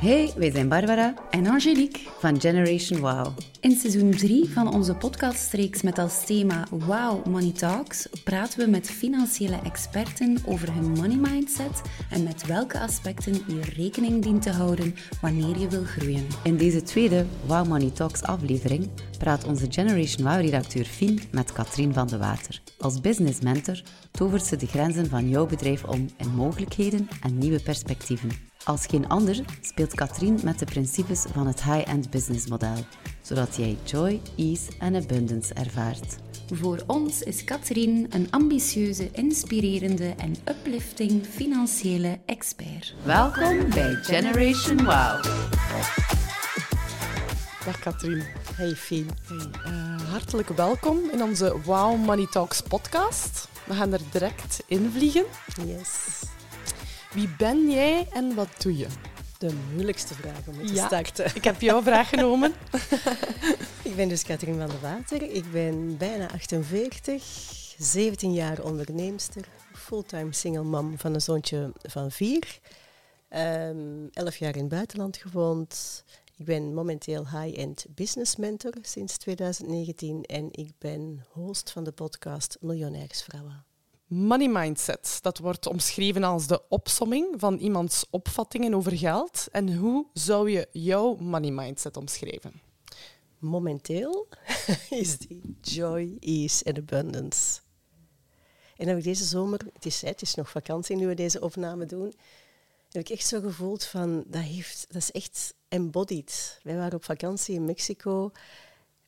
Hey, wij zijn Barbara en Angelique van Generation Wow. In seizoen 3 van onze podcastreeks met als thema Wow Money Talks praten we met financiële experten over hun money mindset en met welke aspecten je rekening dient te houden wanneer je wil groeien. In deze tweede Wow Money Talks aflevering praat onze Generation Wow-redacteur Fien met Katrien van de Water. Als business mentor tovert ze de grenzen van jouw bedrijf om in mogelijkheden en nieuwe perspectieven. Als geen ander speelt Katrien met de principes van het high-end business model, zodat jij joy, ease en abundance ervaart. Voor ons is Katrien een ambitieuze, inspirerende en uplifting financiële expert. Welkom bij Generation Wow. Dag Katrien. Hey Fien. Hey, uh, hartelijk welkom in onze Wow Money Talks podcast. We gaan er direct in vliegen. Yes. Wie ben jij en wat doe je? De moeilijkste vraag om mee te starten. Ik heb jouw vraag genomen. ik ben dus Katrien van der Water. Ik ben bijna 48, 17 jaar onderneemster, fulltime single mom van een zoontje van vier. Um, elf jaar in het buitenland gewoond. Ik ben momenteel high-end business mentor sinds 2019 en ik ben host van de podcast Miljonairsvrouwen. Money mindset, dat wordt omschreven als de opsomming van iemands opvattingen over geld. En hoe zou je jouw money mindset omschrijven? Momenteel is die joy, ease en abundance. En heb ik deze zomer, het is, het is nog vakantie nu we deze opname doen, heb ik echt zo gevoeld van, dat, heeft, dat is echt embodied. Wij waren op vakantie in Mexico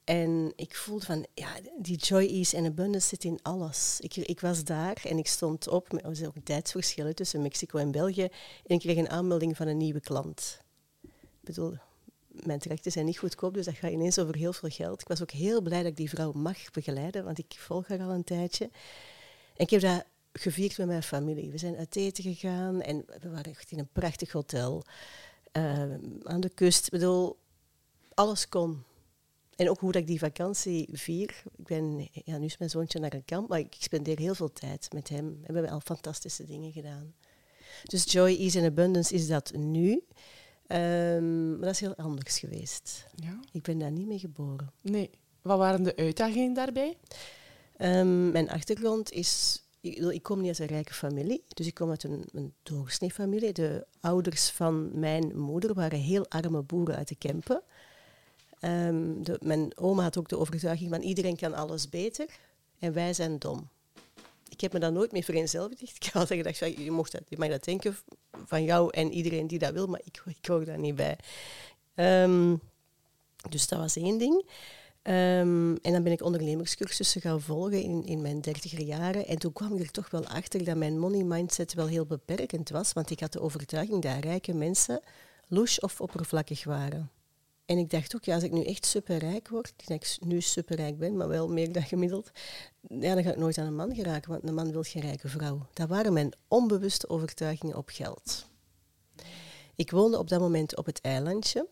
en ik voelde van, ja, die joy, ease en abundance zit in alles. Ik, ik was daar en ik stond op, er was ook tijdsverschillen tussen Mexico en België, en ik kreeg een aanmelding van een nieuwe klant. Ik bedoel, mijn trajecten zijn niet goedkoop, dus dat gaat ineens over heel veel geld. Ik was ook heel blij dat ik die vrouw mag begeleiden, want ik volg haar al een tijdje. En ik heb dat gevierd met mijn familie. We zijn uit eten gegaan en we waren echt in een prachtig hotel uh, aan de kust. Ik bedoel, alles kon. En ook hoe dat ik die vakantie vier. Ik ben, ja, nu is mijn zoontje naar een kamp, maar ik spendeer heel veel tijd met hem. En we hebben al fantastische dingen gedaan. Dus joy, ease en abundance is dat nu. Um, maar dat is heel anders geweest. Ja. Ik ben daar niet mee geboren. Nee. Wat waren de uitdagingen daarbij? Um, mijn achtergrond is... Ik, ik, kom niet uit een rijke familie, dus ik kom uit een, een doorsnee De ouders van mijn moeder waren heel arme boeren uit de Kempen. De, mijn oma had ook de overtuiging van iedereen kan alles beter en wij zijn dom. Ik heb me daar nooit mee vereenzelvigd. Ik had gedacht, je, mocht dat, je mag dat denken van jou en iedereen die dat wil, maar ik, ik hoor daar niet bij. Um, dus dat was één ding. Um, en dan ben ik ondernemerscursussen gaan volgen in, in mijn dertiger jaren. En toen kwam ik er toch wel achter dat mijn money mindset wel heel beperkend was. Want ik had de overtuiging dat rijke mensen louche of oppervlakkig waren. En ik dacht ook, ja, als ik nu echt superrijk word, dat ik nu superrijk ben, maar wel meer dan gemiddeld, ja, dan ga ik nooit aan een man geraken, want een man wil geen rijke vrouw. Dat waren mijn onbewuste overtuigingen op geld. Ik woonde op dat moment op het eilandje.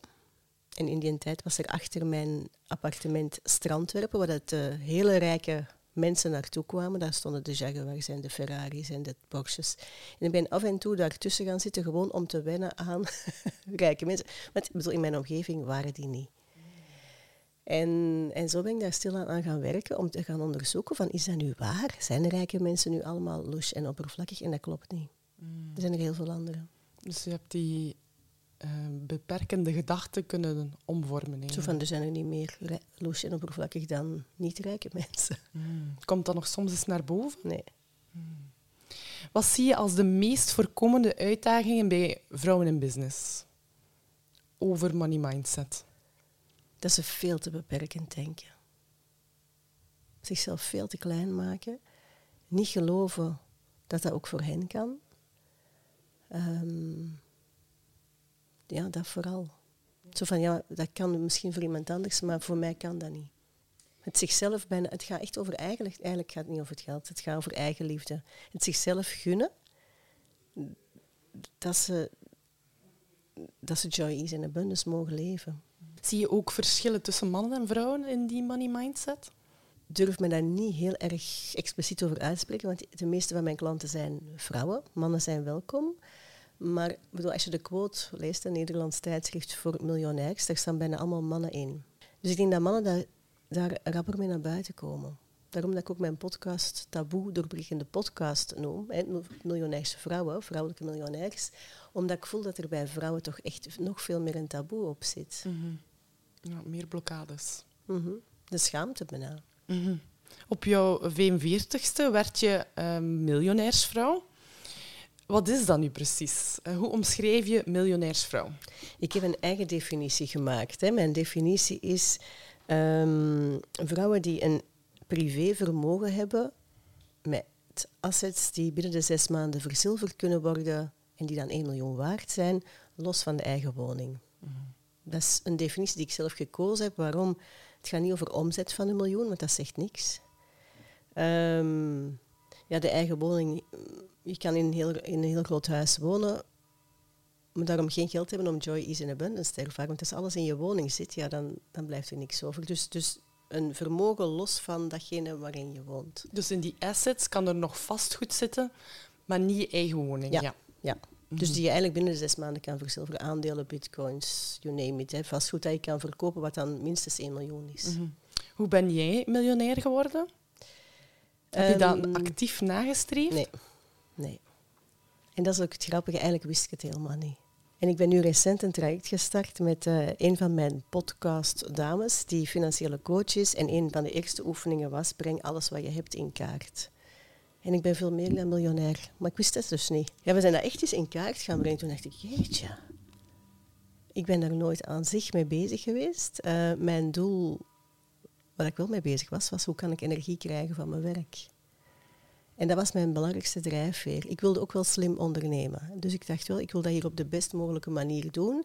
En in die tijd was er achter mijn appartement Strandwerpen, waar het uh, hele rijke mensen naartoe kwamen. Daar stonden de Jaguars en de Ferraris en de Porsches. En ik ben af en toe daartussen gaan zitten gewoon om te wennen aan rijke mensen. Want bedoel, in mijn omgeving waren die niet. En, en zo ben ik daar stilaan aan gaan werken om te gaan onderzoeken van is dat nu waar? Zijn rijke mensen nu allemaal louche en oppervlakkig? En dat klopt niet. Mm. Er zijn er heel veel andere. Dus je hebt die uh, beperkende gedachten kunnen omvormen. Zo van, er zijn er niet meer loos en oppervlakkig dan niet-rijke mensen. Hmm. Komt dat nog soms eens naar boven? Nee. Hmm. Wat zie je als de meest voorkomende uitdagingen bij vrouwen in business? Over money mindset. Dat ze veel te beperkend denken. Zichzelf veel te klein maken. Niet geloven dat dat ook voor hen kan. Um, ja, dat vooral. Zo van, ja, dat kan misschien voor iemand anders, maar voor mij kan dat niet. Het zichzelf bijna, het gaat echt over eigenlijk, eigenlijk gaat het niet over het geld, het gaat over eigenliefde. Het zichzelf gunnen, dat ze, dat ze joy, ease en abundance mogen leven. Zie je ook verschillen tussen mannen en vrouwen in die money mindset? durf me daar niet heel erg expliciet over uitspreken, want de meeste van mijn klanten zijn vrouwen. Mannen zijn welkom. Maar bedoel, als je de quote leest, een Nederlands tijdschrift voor miljonairs, daar staan bijna allemaal mannen in. Dus ik denk dat mannen daar, daar rapper mee naar buiten komen. Daarom dat ik ook mijn podcast Taboe doorbrekende podcast noem. Hè, miljonairse vrouwen, vrouwelijke miljonairs. Omdat ik voel dat er bij vrouwen toch echt nog veel meer een taboe op zit. Mm ja, meer blokkades. Mm De schaamte bijna. Mm Op jouw 45ste werd je uh, miljonairsvrouw. Wat is dat nu precies? Eh, hoe omschrijf je miljonairsvrouw? Ik heb een eigen definitie gemaakt. Hè. Mijn definitie is um, vrouwen die een privévermogen hebben met assets die binnen de zes maanden verzilverd kunnen worden en die dan 1 miljoen waard zijn, los van de eigen woning. Mhm. Dat is een definitie die ik zelf gekozen heb. Waarom? Het gaat niet over omzet van een miljoen, want dat zegt niks. Um, ja, de eigen woning. Je kan in een, heel, in een heel groot huis wonen, maar daarom geen geld hebben om joy, ease en abundance te ervaren. Want als alles in je woning zit, ja, dan, dan blijft er niks over. Dus, dus een vermogen los van datgene waarin je woont. Dus in die assets kan er nog vastgoed zitten, maar niet je eigen woning. Ja, ja. Dus mhm. die je eigenlijk binnen de zes maanden kan verzilveren. Aandelen, bitcoins, you name it. Hè. Vastgoed dat je kan verkopen, wat dan minstens 1 miljoen is. Mhm. Hoe ben jij miljonair geworden? Heb je dat ehm, actief nagestreefd? Nee. Nee. En dat is ook het grappige. Eigenlijk wist ik het helemaal niet. En ik ben nu recent een traject gestart met uh, een van mijn podcast-dames, die financiële coach is. En een van de eerste oefeningen was: breng alles wat je hebt in kaart. En ik ben veel meer dan miljonair. Maar ik wist het dus niet. Ja, we zijn dat echt eens in kaart gaan brengen. Toen dacht ik: jeetje. Ik ben daar nooit aan zich mee bezig geweest. Uh, mijn doel, waar ik wel mee bezig was, was hoe kan ik energie krijgen van mijn werk. En dat was mijn belangrijkste drijfveer. Ik wilde ook wel slim ondernemen. Dus ik dacht wel, ik wil dat hier op de best mogelijke manier doen.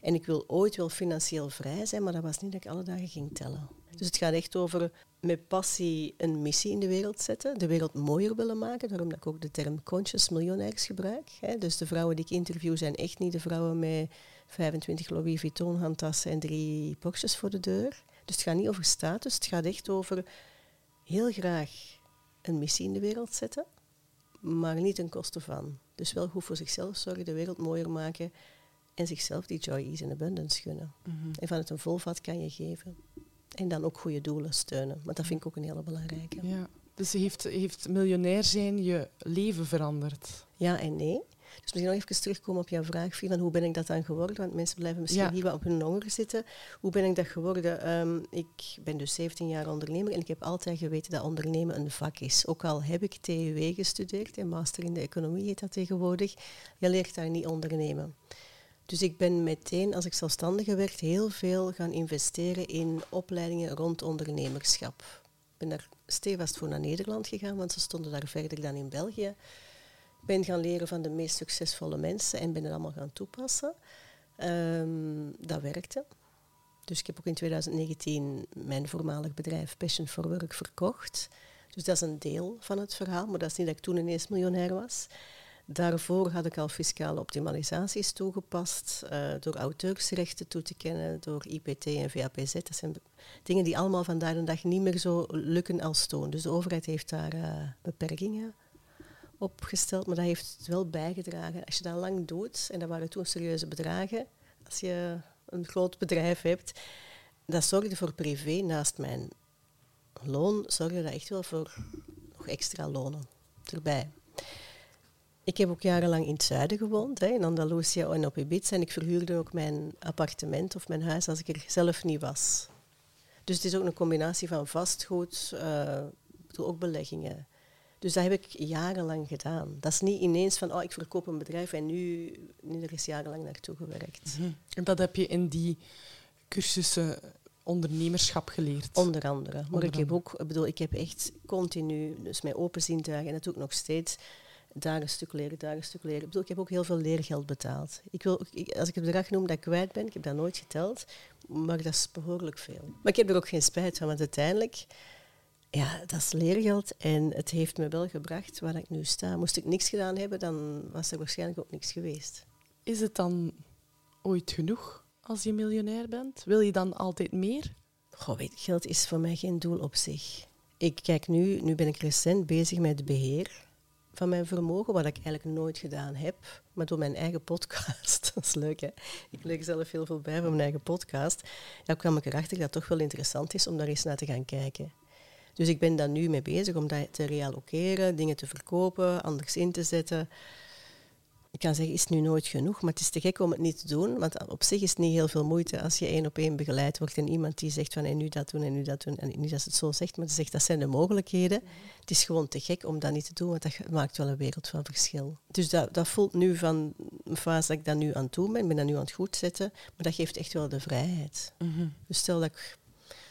En ik wil ooit wel financieel vrij zijn, maar dat was niet dat ik alle dagen ging tellen. Dus het gaat echt over met passie een missie in de wereld zetten, de wereld mooier willen maken. Daarom dat ik ook de term conscious miljonairs gebruik. Dus de vrouwen die ik interview zijn echt niet de vrouwen met 25 Louis Vuitton handtassen en drie Porsches voor de deur. Dus het gaat niet over status, het gaat echt over heel graag een missie in de wereld zetten, maar niet ten koste van. Dus wel goed voor zichzelf zorgen, de wereld mooier maken en zichzelf die joy, ease en abundance gunnen. Mm En vanuit een volvat kan je geven. En dan ook goede doelen steunen. Want dat vind ik ook een hele belangrijke. Ja. Dus heeft, heeft miljonair zijn je leven veranderd? Ja en nee. Dus misschien nog even terugkomen op jouw vraag, Filan. Hoe ben ik dat dan geworden? Want mensen blijven misschien hier op hun honger zitten. Hoe ben ik dat geworden? Ehm, ik ben dus 17 jaar ondernemer en ik heb altijd geweten dat ondernemen een vak is. Ook al heb ik TUW gestudeerd, en master in de economie heet dat tegenwoordig, je leert daar niet ondernemen. Dus ik ben meteen, als ik zelfstandige werd, heel veel gaan investeren in opleidingen rond ondernemerschap. Ik ben daar stevast voor naar Nederland gegaan, want ze stonden daar verder dan in België ben gaan leren van de meest succesvolle mensen en ben het allemaal gaan toepassen. Um, dat werkte. Dus ik heb ook in 2019 mijn voormalig bedrijf Passion for Work verkocht. Dus dat is een deel van het verhaal, maar dat is niet dat ik toen ineens miljonair was. Daarvoor had ik al fiscale optimalisaties toegepast, uh, door auteursrechten toe te kennen, door IPT en VAPZ. Dat zijn dingen die allemaal vandaag de dag niet meer zo lukken als toen. Dus de overheid heeft daar uh, beperkingen opgesteld, maar dat heeft het wel bijgedragen. Als je dat lang doet, en dat waren toen serieuze bedragen, als je een groot bedrijf hebt, dat zorgde voor privé naast mijn loon, zorgde dat echt wel voor nog extra lonen erbij. Ik heb ook jarenlang in het zuiden gewoond, hè, in Andalusië en op Ibiza. En ik verhuurde ook mijn appartement of mijn huis als ik er zelf niet was. Dus het is ook een combinatie van vastgoed, uh, ook beleggingen. Dus dat heb ik jarenlang gedaan. Dat is niet ineens van, oh, ik verkoop een bedrijf en nu, nu er is jarenlang naartoe gewerkt. Mhm. En dat heb je in die cursussen ondernemerschap geleerd? Onder andere. Maar ik heb ook, ik bedoel, ik heb echt continu, dus mijn open zintuigen en dat doe ik nog steeds, daar een stuk leren, daar een stuk leren. Ik bedoel, ik heb ook heel veel leergeld betaald. Ik wil, als ik het bedrag noem dat ik kwijt ben, ik heb dat nooit geteld, maar dat is behoorlijk veel. Maar ik heb er ook geen spijt van, want uiteindelijk ja, dat is leergeld en het heeft me wel gebracht waar ik nu sta. Moest ik niks gedaan hebben, dan was er waarschijnlijk ook niks geweest. Is het dan ooit genoeg als je miljonair bent? Wil je dan altijd meer? Goh, weet, geld is voor mij geen doel op zich. Ik kijk nu, nu ben ik recent bezig met beheer van mijn vermogen, wat ik eigenlijk nooit gedaan heb, maar door mijn eigen podcast. dat is leuk, hè? Ik leer zelf heel veel bij van mijn eigen podcast. Ja, kwam ik erachter dat het toch wel interessant is om daar eens naar te gaan kijken. Dus ik ben daar nu mee bezig om dat te reallokeren, dingen te verkopen, anders in te zetten ik kan zeggen, is het nu nooit genoeg, maar het is te gek om het niet te doen. Want op zich is het niet heel veel moeite als je één op één begeleid wordt en iemand die zegt van en nu dat doen en nu dat doen. En niet dat ze het zo zegt, maar ze zegt dat zijn de mogelijkheden. Het is gewoon te gek om dat niet te doen, want dat maakt wel een wereld van verschil. Dus dat, dat voelt nu van een fase dat ik dat nu aan het doen ben, ik ben dat nu aan het goed zetten, maar dat geeft echt wel de vrijheid. Mhm. Dus stel dat ik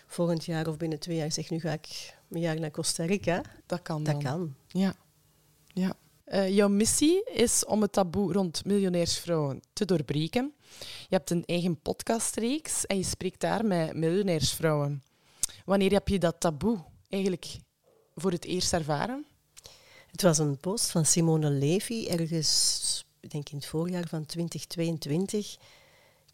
volgend jaar of binnen twee jaar zeg, nu ga ik een jaar naar Costa Rica. Dat kan Dat kan. Ja. ja. Eh, jouw missie is om het taboe rond miljonairsvrouwen te doorbreken. Je hebt een eigen podcastreeks en je spreekt daar met miljonairsvrouwen. Wanneer heb je dat taboe eigenlijk voor het eerst ervaren? Het was een post van Simone Levy, ergens, ik denk in het voorjaar van 2022.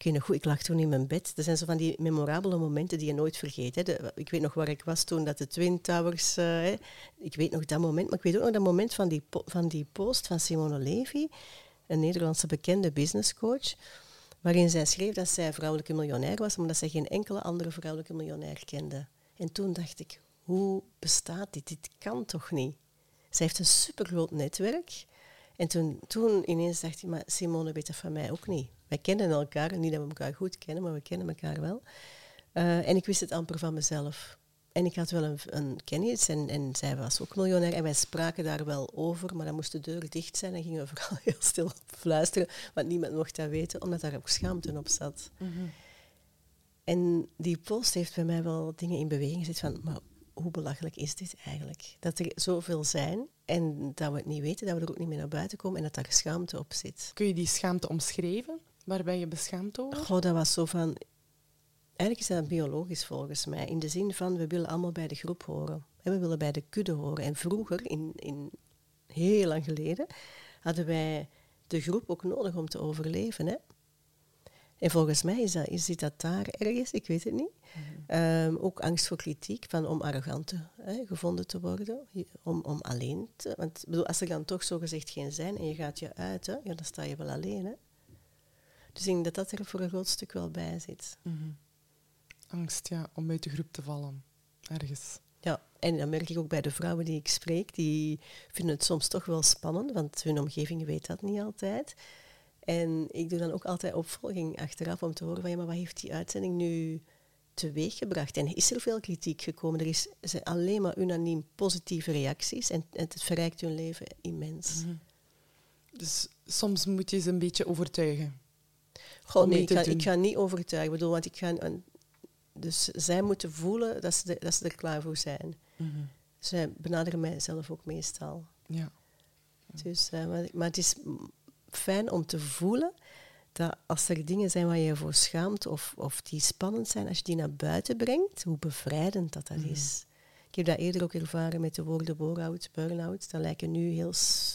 Ik lag toen in mijn bed. Dat zijn zo van die memorabele momenten die je nooit vergeet. Hè. Ik weet nog waar ik was toen dat de Twin Towers... eh, hè. ik weet nog dat moment, maar ik weet ook nog dat moment van die, van die post van Simone Levy, een Nederlandse bekende businesscoach, waarin zij schreef dat zij vrouwelijke miljonair was, maar dat zij geen enkele andere vrouwelijke miljonair kende. En toen dacht ik, hoe bestaat dit? Dit kan toch niet? Zij heeft een supergroot netwerk. En toen, toen ineens dacht ik, maar Simone weet dat van mij ook niet. Wij kennen elkaar, niet dat we elkaar goed kennen, maar we kennen elkaar wel. Eh, en ik wist het amper van mezelf. En ik had wel een, een kennis en, en zij was ook miljonair. En wij spraken daar wel over, maar dan moest de deur dicht zijn en gingen we vooral heel stil fluisteren, want niemand mocht dat weten, omdat daar ook schaamte op zat. En die post heeft bij mij wel dingen in beweging gezet van, maar hoe belachelijk is dit eigenlijk? Dat er zoveel zijn en dat we het niet weten, dat we er ook niet meer naar buiten komen en dat daar schaamte op zit. Kun je die schaamte omschrijven? Waar ben je beschaamd over? Goh, dat was zo van... Eigenlijk is dat biologisch volgens mij. In de zin van, we willen allemaal bij de groep horen. En we willen bij de kudde horen. En vroeger, in, in heel lang geleden, hadden wij de groep ook nodig om te overleven. Hè? En volgens mij is dat, is, zit dat daar ergens, ik weet het niet. Ehm, ook angst voor kritiek, van om arrogant hè, gevonden te worden, om, om alleen te... Want bedoel, als er dan toch zogezegd geen zijn en je gaat je uit, hè, ja, dan sta je wel alleen. Hè? Dus ik denk dat dat er voor een groot stuk wel bij zit. Mhm. Angst ja, om uit de groep te vallen. Ergens. Ja, en dan merk ik ook bij de vrouwen die ik spreek, die vinden het soms toch wel spannend, want hun omgeving weet dat niet altijd. En ik doe dan ook altijd opvolging achteraf om te horen van ja, maar wat heeft die uitzending nu teweeggebracht? En is er veel kritiek gekomen? Er is zijn alleen maar unaniem positieve reacties en, en het verrijkt hun leven immens. Dus soms moet je ze een beetje overtuigen. Nee, ik ga, doen. ik ga niet overtuigen, ik bedoel, want ik ga... een- dus zij moeten voelen dat ze, er- dat ze er klaar voor zijn. Zij benaderen mij zelf ook meestal. Ja. Dus, eh, maar, maar het is fijn om te voelen dat als er dingen zijn waar je je voor schaamt of, of die spannend zijn, als je die naar buiten brengt, hoe bevrijdend dat dat is. Ik heb dat eerder ook ervaren met de woorden bore-out, burn-out. Dat lijken nu heel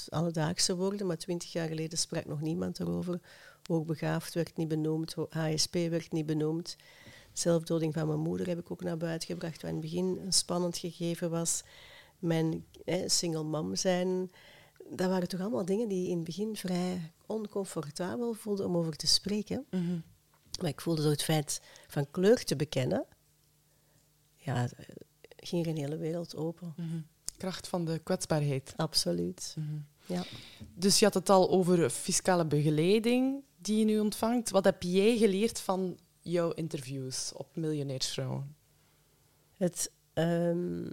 alledaagse woorden, maar twintig jaar geleden sprak nog niemand erover. Hoogbegaafd werd niet benoemd, HSP werd niet benoemd. Zelfdoding van mijn moeder heb ik ook naar buiten gebracht, wat in het begin een spannend gegeven was. Mijn eh, single mom zijn, dat waren toch allemaal dingen die in het begin vrij oncomfortabel voelden om over te spreken. Mhm. Maar ik voelde door het feit van kleur te bekennen, ja, ging er een hele wereld open. Mhm. Kracht van de kwetsbaarheid. Absoluut. Mhm. Ja. Dus je had het al over fiscale begeleiding die je nu ontvangt. Wat heb jij geleerd van jouw interviews op miljonairsvrouwen? Het ehm,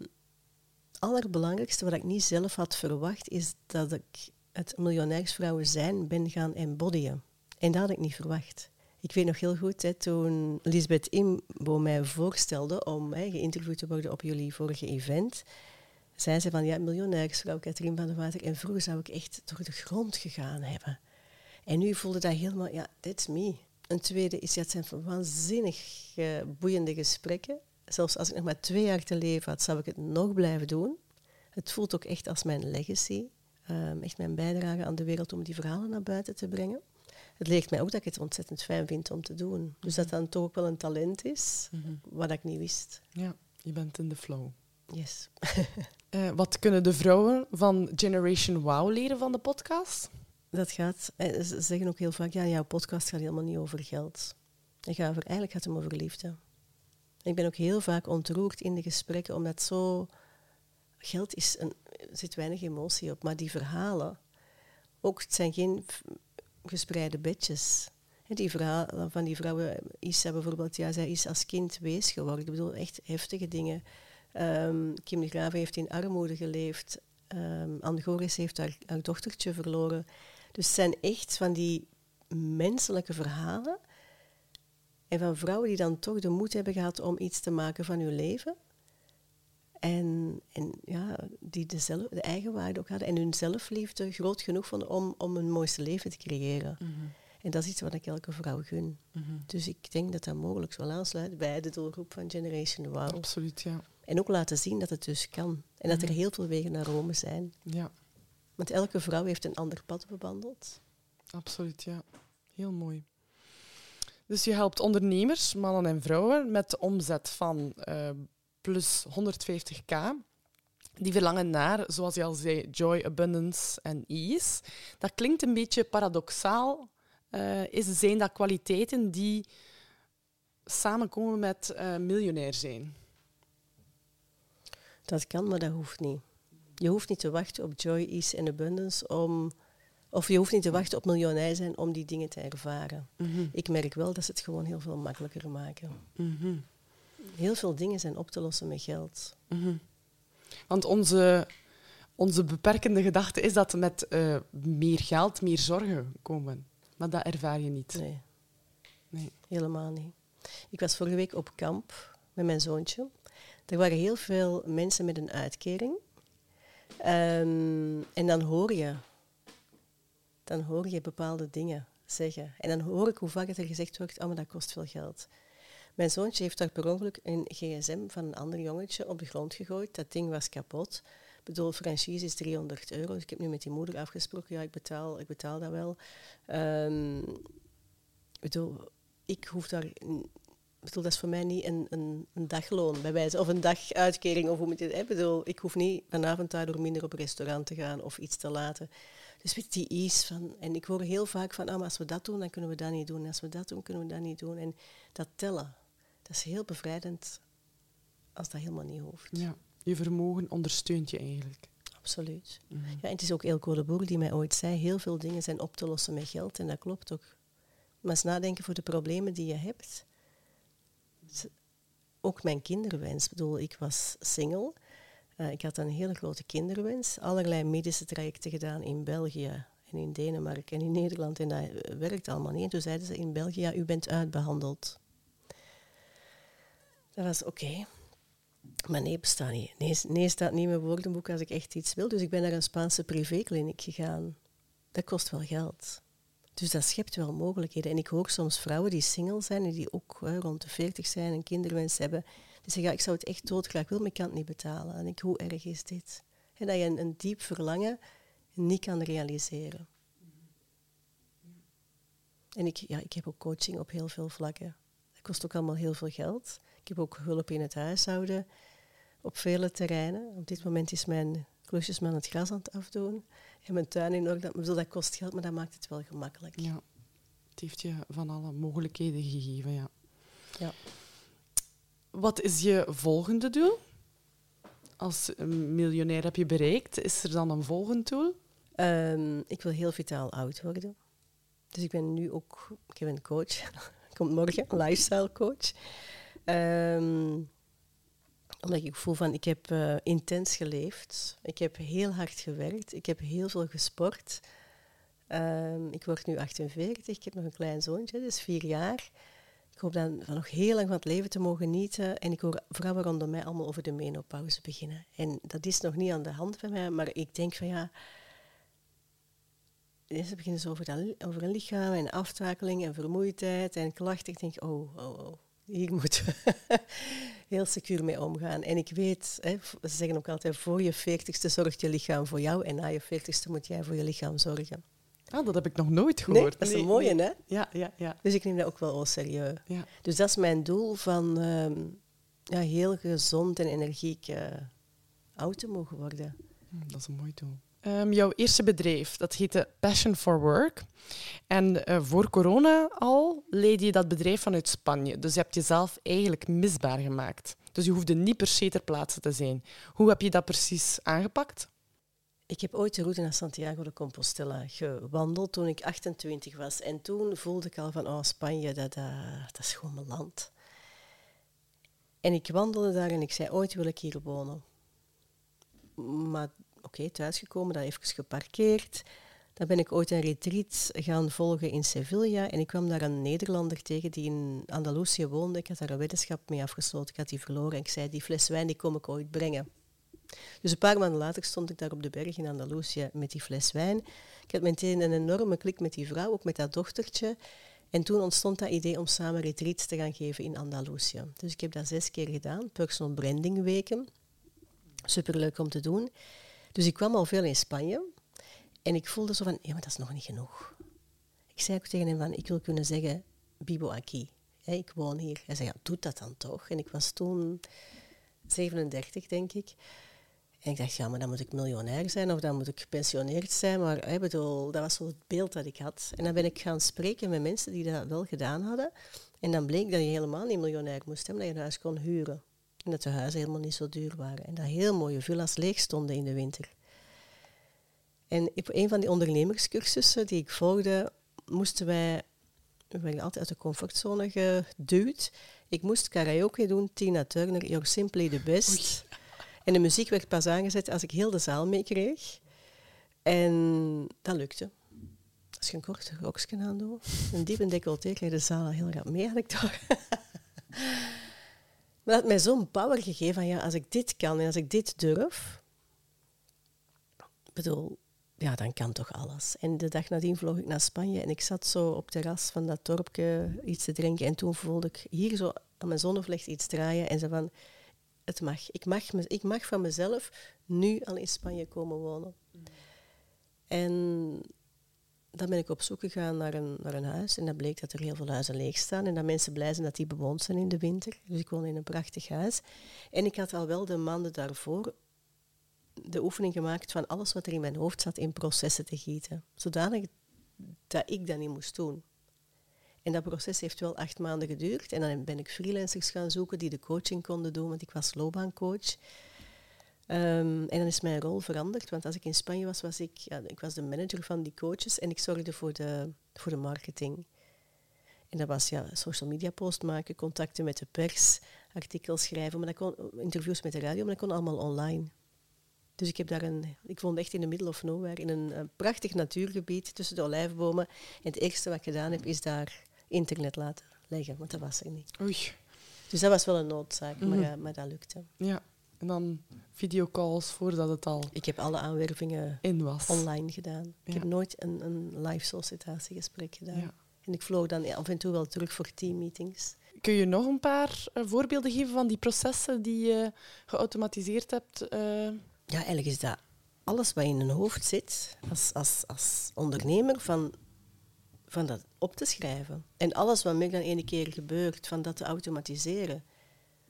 allerbelangrijkste wat ik niet zelf had verwacht, is dat ik het miljonairsvrouwen zijn ben gaan embodyen. En dat had ik niet verwacht. Ik weet nog heel goed, hè, toen Lisbeth Imbo mij voorstelde om hè, geïnterviewd te worden op jullie vorige event, zei ze van, ja, miljonairsvrouw Katrien van der Water. En vroeger zou ik echt door de grond gegaan hebben. En nu voelde dat helemaal, ja, that's me. Een tweede is, ja, het zijn waanzinnig eh, boeiende gesprekken. Zelfs als ik nog maar twee jaar te leven had, zou ik het nog blijven doen. Het voelt ook echt als mijn legacy. Ehm, echt mijn bijdrage aan de wereld om die verhalen naar buiten te brengen. Het leert mij ook dat ik het ontzettend fijn vind om te doen. Dus dat dan toch ook wel een talent is, wat ik niet wist. Ja, je bent in de flow. Yes. Eh, wat kunnen de vrouwen van Generation Wow leren van de podcast? Dat gaat, eh, ze zeggen ook heel vaak, ja, jouw podcast gaat helemaal niet over geld. Gaat over, eigenlijk gaat het over liefde. Ik ben ook heel vaak ontroerd in de gesprekken, omdat zo... Geld is een, zit weinig emotie op, maar die verhalen... Ook, het zijn geen gespreide bedjes. Die verhalen van die vrouwen, Isa bijvoorbeeld, ja, zij is als kind wees geworden. Ik bedoel, echt heftige dingen. Ehm, Kim de Graven heeft in armoede geleefd. Ehm Anne Goris heeft haar dochtertje verloren. Dus het zijn echt van die menselijke verhalen. En van vrouwen die dan toch de moed hebben gehad om iets te maken van hun leven. En, en ja, die de, zelf, de eigenwaarde ook hadden. En hun zelfliefde groot genoeg vonden om, om een mooiste leven te creëren. En dat is iets wat ik elke vrouw gun. Dus ik denk dat dat mogelijk zal aansluiten bij de doelgroep van Generation Wow. Absoluut, ja. En ook laten zien dat het dus kan. En dat er heel veel wegen naar Rome zijn. Ja, Want elke vrouw heeft een ander pad bewandeld. absoluut, ja. Heel mooi. Dus je helpt ondernemers, mannen en vrouwen, met de omzet van eh, plus 150k. Die verlangen naar, zoals je al zei, joy, abundance en ease. Dat klinkt een beetje paradoxaal. eh, is, zijn dat kwaliteiten die samenkomen met eh, miljonair zijn? Dat kan, maar dat hoeft niet. Je hoeft niet te wachten op joy, ease en abundance om... Of je hoeft niet te wachten op miljonair zijn om die dingen te ervaren. Ik merk wel dat ze het gewoon heel veel makkelijker maken. Mhm. Heel veel dingen zijn op te lossen met geld. Mhm. Want onze, onze beperkende gedachte is dat met eh, meer geld meer zorgen komen. Maar dat ervaar je niet. Nee, Nee. helemaal niet. Ik was vorige week op kamp met mijn zoontje. Er waren heel veel mensen met een uitkering. Ehm, en dan hoor je, dan hoor je bepaalde dingen zeggen. En dan hoor ik hoe vaak het er gezegd wordt, oh, maar dat kost veel geld. Mijn zoontje heeft daar per ongeluk een gsm van een ander jongetje op de grond gegooid. Dat ding was kapot. Ik bedoel, franchise is 300 euro. Dus ik heb nu met die moeder afgesproken, ja, ik betaal, ik betaal dat wel. Ehm, ik bedoel, ik hoef daar... Bedoel, dat is voor mij niet een, een, een dagloon, bij wijze, of een daguitkering. Of hoe moet je het... Ik bedoel, ik hoef niet vanavond daardoor minder op restaurant te gaan of iets te laten. Dus met die ease van... En ik hoor heel vaak van, ah, maar als we dat doen, dan kunnen we dat niet doen. En als we dat doen, kunnen we dat niet doen. En dat tellen, dat is heel bevrijdend als dat helemaal niet hoeft. Ja. Je vermogen ondersteunt je eigenlijk. Absoluut. Ja, en het is ook Eelco de Boer die mij ooit zei, heel veel dingen zijn op te lossen met geld. En dat klopt ook. Maar eens nadenken voor de problemen die je hebt. Ook mijn kinderwens. Ik bedoel, ik was single. Eh, ik had een hele grote kinderwens. Allerlei medische trajecten gedaan in België en in Denemarken en in Nederland. En dat werkt allemaal niet. En toen zeiden ze in België, ja, u bent uitbehandeld. Dat was oké. Maar nee, bestaat niet. Nee, nee staat niet in mijn woordenboek als ik echt iets wil. Dus ik ben naar een Spaanse privékliniek gegaan. Dat kost wel geld. Dus dat schept wel mogelijkheden. En ik hoor soms vrouwen die single zijn en die ook rond de 40 zijn en kinderwens hebben. Die zeggen, ja, ik zou het echt doodgraag willen, maar ik kan het niet betalen. En ik, hoe erg is dit? Hè, dat je een, een diep verlangen niet kan realiseren. En ik, ja, ik heb ook coaching op heel veel vlakken. Dat kost ook allemaal heel veel geld. Ik heb ook hulp in het huishouden op vele terreinen. Op dit moment is mijn klusjesman het gras aan het afdoen. En mijn tuin in orde. Bedoel, Dat kost geld, maar dat maakt het wel gemakkelijk. Ja. Het heeft je van alle mogelijkheden gegeven, ja. Ja. Wat is je volgende doel? Als miljonair heb je bereikt. Is er dan een volgend doel? Ehm, ik wil heel vitaal oud worden. Dus ik ben nu ook... Ik heb een coach. Komt morgen, lifestyle coach. Ehm, omdat ik voel van, ik heb eh, intens geleefd. Ik heb heel hard gewerkt. Ik heb heel veel gesport. Ehm, ik word nu 48. Ik heb nog een klein zoontje, dus vier jaar. Ik hoop dan van nog heel lang van het leven te mogen genieten. En ik hoor vrouwen rondom mij allemaal over de menopauze beginnen. En dat is nog niet aan de hand bij mij, maar ik denk van ja... Ze beginnen zo over, dat, over een lichaam en aftakeling en vermoeidheid en klachten. Ik denk, oh, oh, oh, hier moeten we heel secuur mee omgaan. En ik weet, hè, ze zeggen ook altijd, voor je veertigste zorgt je lichaam voor jou en na je veertigste moet jij voor je lichaam zorgen. Ah, dat heb ik nog nooit Nee, gehoord. dat is een mooie, hè? Ja, ja, ja. Dus ik neem dat ook wel al serieus. ja. Dus dat is mijn doel van... ehm, ja, heel gezond en energiek uh, oud te mogen worden. Hm, dat is een mooi doel. Um, jouw eerste bedrijf, dat heette Passion for Work. En uh, voor corona al leidde je dat bedrijf vanuit Spanje. Dus je hebt jezelf eigenlijk misbaar gemaakt. Dus je hoefde niet per se ter plaatse te zijn. Hoe heb je dat precies aangepakt? Ik heb ooit de route naar Santiago de Compostela gewandeld toen ik 28 was. En toen voelde ik al van, oh Spanje, dat, uh, dat is gewoon mijn land. En ik wandelde daar en ik zei, ooit wil ik hier wonen. Maar okay, thuisgekomen, dat even geparkeerd. Dan ben ik ooit een retreat gaan volgen in Sevilla. En ik kwam daar een Nederlander tegen die in Andalusië woonde. Ik had daar een wetenschap mee afgesloten. Ik had die verloren. En ik zei, die fles wijn die kom ik ooit brengen. Dus een paar maanden later stond ik daar op de berg in Andalusië met die fles wijn. Ik had meteen een enorme klik met die vrouw, ook met dat dochtertje. En toen ontstond dat idee om samen retreats te gaan geven in Andalusië. Dus ik heb dat zes keer gedaan, personal branding weken. Superleuk om te doen. Dus ik kwam al veel in Spanje. En ik voelde zo van, ja, maar dat is nog niet genoeg. Ik zei ook tegen hem van, ik wil kunnen zeggen, Bibo Aki. ik woon hier. Hij zei, ja, doe dat dan toch. En ik was toen 37, denk ik. En ik dacht, ja, maar dan moet ik miljonair zijn of dan moet ik gepensioneerd zijn. Maar bedoel, dat was zo het beeld dat ik had. En dan ben ik gaan spreken met mensen die dat wel gedaan hadden. En dan bleek dat je helemaal niet miljonair moest hebben, dat je een huis kon huren. En dat de huizen helemaal niet zo duur waren. En dat heel mooie villa's leeg stonden in de winter. En op een van die ondernemerscursussen die ik volgde, moesten wij, we werden altijd uit de comfortzone geduwd. Ik moest karaoke doen, Tina Turner, You're Simply the Best. En de muziek werd pas aangezet als ik heel de zaal meekreeg. En dat lukte. Als je een kort rokje aandoet, een diepe decolleté, krijg je de zaal heel rap mee, had ik toch. maar dat had mij zo'n power gegeven van ja, als ik dit kan en als ik dit durf, bedoel, ja, dan kan toch alles. En de dag nadien vloog ik naar Spanje en ik zat zo op het terras van dat dorpje iets te drinken. En toen voelde ik hier zo aan mijn zonnevlecht iets draaien en ze van, het mag. Ik mag, ik mag van mezelf nu al in Spanje komen wonen. En dan ben ik op zoek gegaan naar een, naar een huis. En dan bleek dat er heel veel huizen leeg staan. En dat mensen blij zijn dat die bewoond zijn in de winter. Dus ik woon in een prachtig huis. En ik had al wel de maanden daarvoor de oefening gemaakt van alles wat er in mijn hoofd zat in processen te gieten. Zodanig dat ik dat niet moest doen. En dat proces heeft wel acht maanden geduurd. En dan ben ik freelancers gaan zoeken die de coaching konden doen, want ik was loopbaancoach. Um, en dan is mijn rol veranderd, want als ik in Spanje was, was ik, ja, ik was de manager van die coaches en ik zorgde voor de, voor de marketing. En dat was ja, social media post maken, contacten met de pers, artikels schrijven, maar dat kon, interviews met de radio, maar dat kon allemaal online. Dus ik heb daar een, ik woonde echt in de middle of nowhere, in een, een prachtig natuurgebied tussen de olijfbomen. En het eerste wat ik gedaan heb, is daar internet laten leggen, want dat was er niet. Oei. Dus dat was wel een noodzaak, maar, mhm. maar dat lukte. Ja, en dan videocalls voordat het al Ik heb alle aanwervingen in was. online gedaan. Ik heb nooit een, een live sollicitatiegesprek gedaan. Ja. En ik vloog dan af en toe wel terug voor teammeetings. Kun je nog een paar uh, voorbeelden geven van die processen die je geautomatiseerd hebt? Uh... Ja, eigenlijk is dat alles wat in een hoofd zit als, als, als ondernemer van van dat op te schrijven. En alles wat meer dan één keer gebeurt, van dat te automatiseren.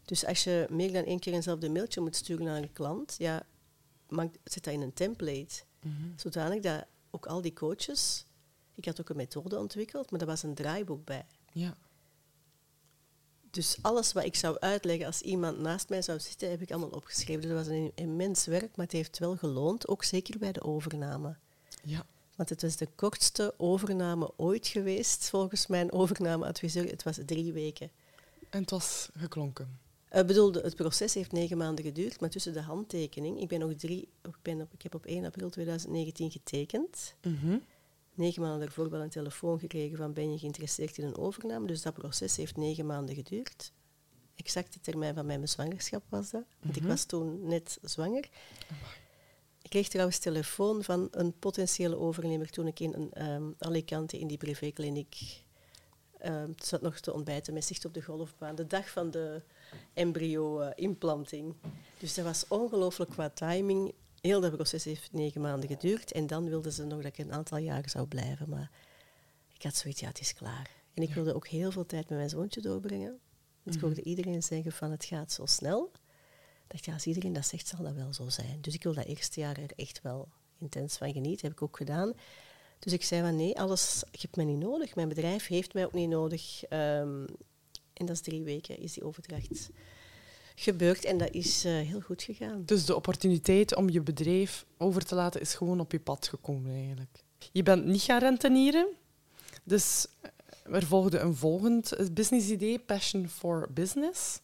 Dus als je meer dan één keer eenzelfde mailtje moet sturen naar een klant, ja, maak, zet dat in een template. Mm Zodanig dat ook al die coaches... Ik had ook een methode ontwikkeld, maar er was een draaiboek bij. Ja. Dus alles wat ik zou uitleggen als iemand naast mij zou zitten, heb ik allemaal opgeschreven. Dus dat was een immens werk, maar het heeft wel geloond, ook zeker bij de overname. Ja. Want het was de kortste overname ooit geweest, volgens mijn overnameadviseur. Het was drie weken. En het was geklonken? Ik bedoel, het proces heeft negen maanden geduurd, maar tussen de handtekening... Ik, ben nog drie, ik, ben op, ik heb op 1 april 2019 getekend. Mm Negen maanden daarvoor wel een telefoon gekregen van ben je geïnteresseerd in een overname. Dus dat proces heeft negen maanden geduurd. Exacte termijn van mijn zwangerschap was dat. Want ik mhm. was toen net zwanger. Ik kreeg trouwens telefoon van een potentiële overnemer toen ik in een, um, Alicante in die privékliniek um, zat nog te ontbijten met zicht op de golfbaan. De dag van de embryo-implanting. dus dat was ongelooflijk qua timing. Heel dat proces heeft negen maanden geduurd. En dan wilden ze nog dat ik een aantal jaren zou blijven. Maar ik had zoiets, ja, het is klaar. En ik wilde ook heel veel tijd met mijn zoontje doorbrengen. Want ik hoorde iedereen zeggen van het gaat zo snel. Ik dacht, ja, als iedereen dat zegt, zal dat wel zo zijn. Dus ik wil dat eerste jaar er echt wel intens van genieten. heb ik ook gedaan. Dus ik zei van nee, alles, je hebt mij niet nodig. Mijn bedrijf heeft mij ook niet nodig. Ehm, en dat is drie weken, is die overdracht gebeurd. En dat is eh, heel goed gegaan. Dus de opportuniteit om je bedrijf over te laten is gewoon op je pad gekomen eigenlijk. Je bent niet gaan rentenieren. Dus er volgde een volgend business idee, Passion for Business.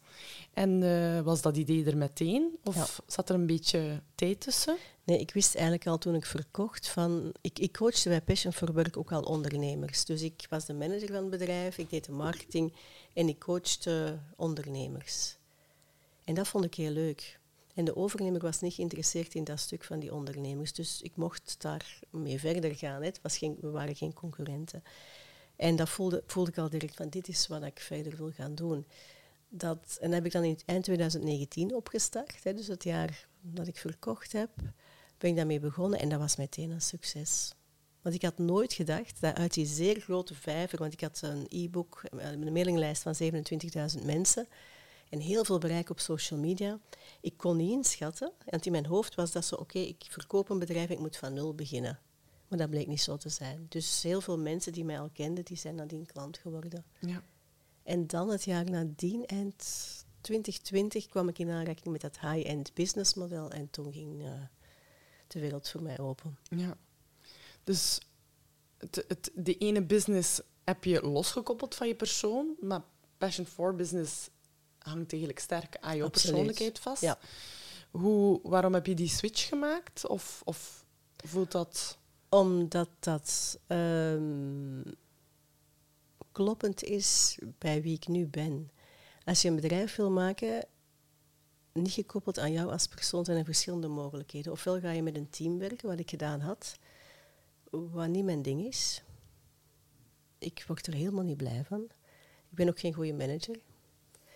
En uh, was dat idee er meteen? Of zat er een beetje tijd tussen? Nee, ik wist eigenlijk al toen ik verkocht van... Ik, ik coachte bij Passion for Work ook al ondernemers. Dus ik was de manager van het bedrijf, ik deed de marketing en ik coachte ondernemers. En dat vond ik heel leuk. En de overnemer was niet geïnteresseerd in dat stuk van die ondernemers. Dus ik mocht daar mee verder gaan. Het was geen, we waren geen concurrenten. En dat voelde, voelde ik al direct van dit is wat ik verder wil gaan doen. Dat, en dat heb ik dan in eind 2019 opgestart. Hè, dus het jaar dat ik verkocht heb, ben ik daarmee begonnen. En dat was meteen een succes. Want ik had nooit gedacht dat uit die zeer grote vijver, want ik had een e-book, een mailinglijst van 27.000 mensen en heel veel bereik op social media. Ik kon niet inschatten, want in mijn hoofd was dat zo, oké, ik verkoop een bedrijf, ik moet van nul beginnen. Maar dat bleek niet zo te zijn. Dus heel veel mensen die mij al kenden, die zijn nadien klant geworden. Ja. En dan het jaar nadien, eind 2020, kwam ik in aanraking met dat high-end businessmodel en toen ging uh, de wereld voor mij open. Ja. Dus het, het, de ene business heb je losgekoppeld van je persoon, maar Passion for Business hangt eigenlijk sterk aan je persoonlijkheid vast. Ja. Hoe, waarom heb je die switch gemaakt? Of, of voelt dat... Omdat dat um, kloppend is bij wie ik nu ben. Als je een bedrijf wil maken, niet gekoppeld aan jou als persoon, zijn er verschillende mogelijkheden. Ofwel ga je met een team werken, wat ik gedaan had, wat niet mijn ding is. Ik word er helemaal niet blij van. Ik ben ook geen goede manager.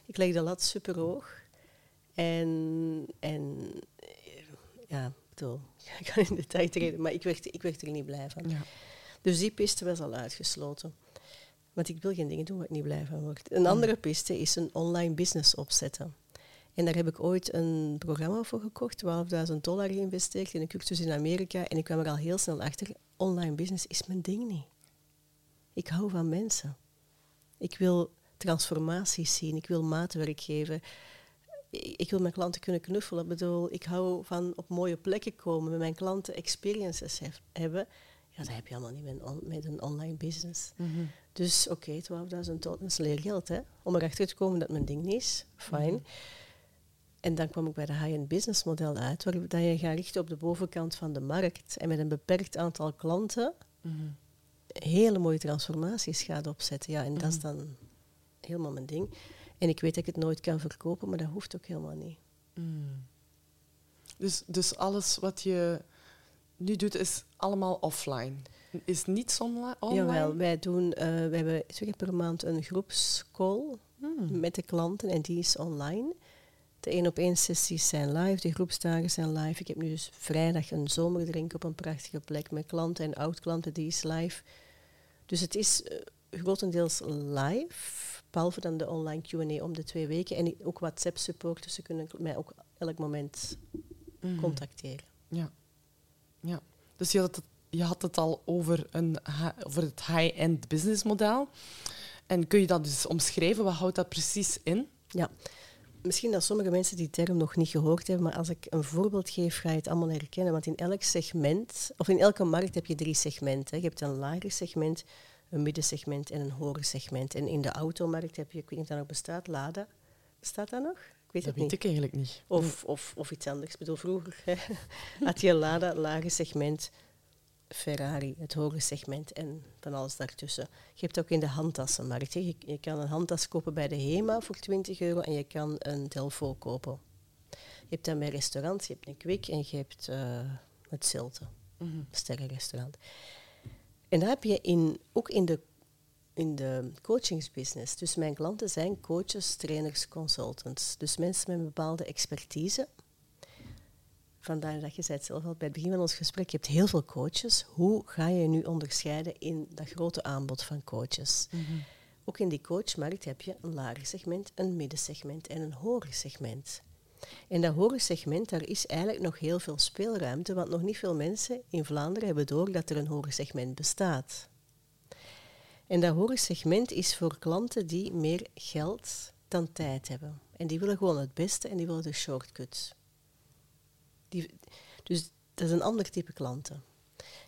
Ik leg de lat super hoog. En, en ja, bedoel, ik ga in detail treden, maar ik werd, ik werd er niet blij van. Ja. Dus die piste was al uitgesloten. Want ik wil geen dingen doen waar ik niet blij van word. Een andere piste is een online business opzetten. En daar heb ik ooit een programma voor gekocht, 12.000 dollar geïnvesteerd in een cursus in Amerika. En ik kwam er al heel snel achter, online business is mijn ding niet. Ik hou van mensen. Ik wil transformaties zien. Ik wil maatwerk geven. Ik wil mijn klanten kunnen knuffelen. Ik bedoel, ik hou van op mooie plekken komen, met mijn klanten experiences hebben. Ja, dat heb je allemaal niet met een, met een online business. Mhm. Dus oké, okay, 12.000 dollar is leergeld. Hè? Om erachter te komen dat mijn ding niet is, fijn. Mhm. En dan kwam ik bij de high-end business model uit, waar dat je gaat richten op de bovenkant van de markt en met een beperkt aantal klanten mhm. hele mooie transformaties gaat opzetten. Ja, en dat is dan helemaal mijn ding. En ik weet dat ik het nooit kan verkopen, maar dat hoeft ook helemaal niet. Mm. Dus, dus alles wat je nu doet, is allemaal offline? Is niets online? Jawel, wij, doen, uh, wij hebben twee keer per maand een groepscall mm. met de klanten en die is online. De één op één sessies zijn live, de groepsdagen zijn live. Ik heb nu dus vrijdag een zomerdrink op een prachtige plek met klanten en oud-klanten, die is live. Dus het is uh, grotendeels live. Behalve dan de online Q&A om de twee weken. En ook WhatsApp-support, dus ze kunnen mij ook elk moment mhm. contacteren. Ja. ja. Dus je had, het, je had het al over, een, over het high-end businessmodel. En kun je dat dus omschrijven? Wat houdt dat precies in? Ja. Misschien dat sommige mensen die term nog niet gehoord hebben, maar als ik een voorbeeld geef, ga je het allemaal herkennen. Want in elk segment, of in elke markt heb je drie segmenten. Je hebt een lager segment, een middensegment en een hoger segment. En in de automarkt heb je, ik weet niet of dat nog bestaat, Lada. Bestaat dat nog? Ik weet dat het weet ik eigenlijk niet. Of, of, of iets anders. Ik bedoel, vroeger had je Lada, lage segment, Ferrari, het hoge segment en van alles daartussen. Je hebt ook in de handtassenmarkt. Je, je, kan een handtas kopen bij de HEMA voor 20 euro en je kan een Delvaux kopen. Je hebt dan bij restaurants, je hebt een Kwik en je hebt uh, het Zilte, mm -hmm. sterrenrestaurant. En dat heb je in, ook in de, in de coachingsbusiness. Dus mijn klanten zijn coaches, trainers, consultants. Dus mensen met een bepaalde expertise. Vandaar dat je zei het zelf al bij het begin van ons gesprek, je hebt heel veel coaches. Hoe ga je nu onderscheiden in dat grote aanbod van coaches? Mhm. ook in die coachmarkt heb je een lager segment, een middensegment en een hoger segment. En dat hoger segment, daar is eigenlijk nog heel veel speelruimte, want nog niet veel mensen in Vlaanderen hebben door dat er een hoger segment bestaat. En dat hoger segment is voor klanten die meer geld dan tijd hebben. En die willen gewoon het beste en die willen de shortcuts. Die, dus dat is een ander type klanten.